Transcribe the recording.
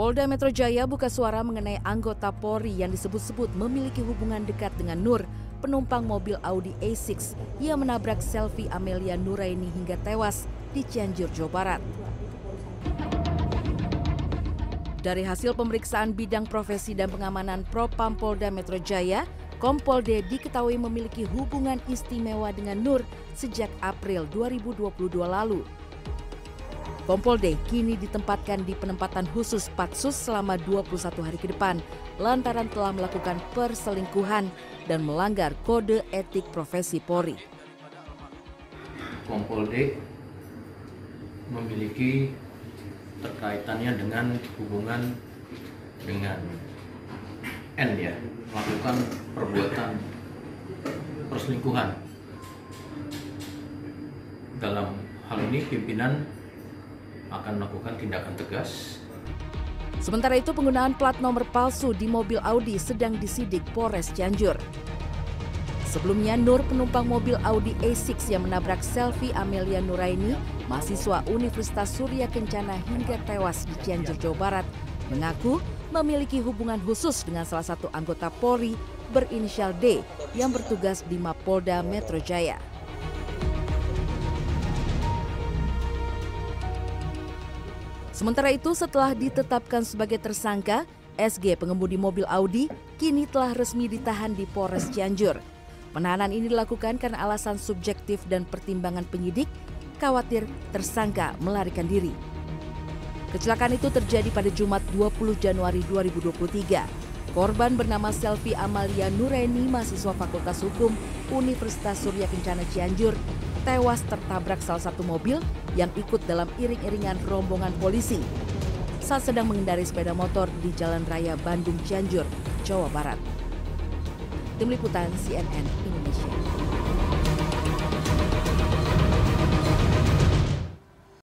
Polda Metro Jaya buka suara mengenai anggota Polri yang disebut-sebut memiliki hubungan dekat dengan Nur, penumpang mobil Audi A6 yang menabrak selfie Amelia Nuraini hingga tewas di Cianjur, Jawa Barat. Dari hasil pemeriksaan bidang profesi dan pengamanan Propam Polda Metro Jaya, Kompol D diketahui memiliki hubungan istimewa dengan Nur sejak April 2022 lalu. Kompol D kini ditempatkan di penempatan khusus Patsus selama 21 hari ke depan lantaran telah melakukan perselingkuhan dan melanggar kode etik profesi Polri. Kompol D memiliki terkaitannya dengan hubungan dengan N ya, melakukan perbuatan perselingkuhan. Dalam hal ini pimpinan akan melakukan tindakan tegas. Sementara itu penggunaan plat nomor palsu di mobil Audi sedang disidik Polres Cianjur. Sebelumnya Nur penumpang mobil Audi A6 yang menabrak selfie Amelia Nuraini, mahasiswa Universitas Surya Kencana hingga tewas di Cianjur, Jawa Barat, mengaku memiliki hubungan khusus dengan salah satu anggota Polri berinisial D yang bertugas di Mapolda Metro Jaya. Sementara itu setelah ditetapkan sebagai tersangka, SG pengemudi mobil Audi kini telah resmi ditahan di Polres Cianjur. Penahanan ini dilakukan karena alasan subjektif dan pertimbangan penyidik khawatir tersangka melarikan diri. Kecelakaan itu terjadi pada Jumat 20 Januari 2023. Korban bernama Selvi Amalia Nureni, mahasiswa Fakultas Hukum Universitas Surya Kencana Cianjur, tewas tertabrak salah satu mobil yang ikut dalam iring-iringan rombongan polisi saat sedang mengendari sepeda motor di Jalan Raya Bandung Cianjur, Jawa Barat. Tim Liputan CNN Indonesia.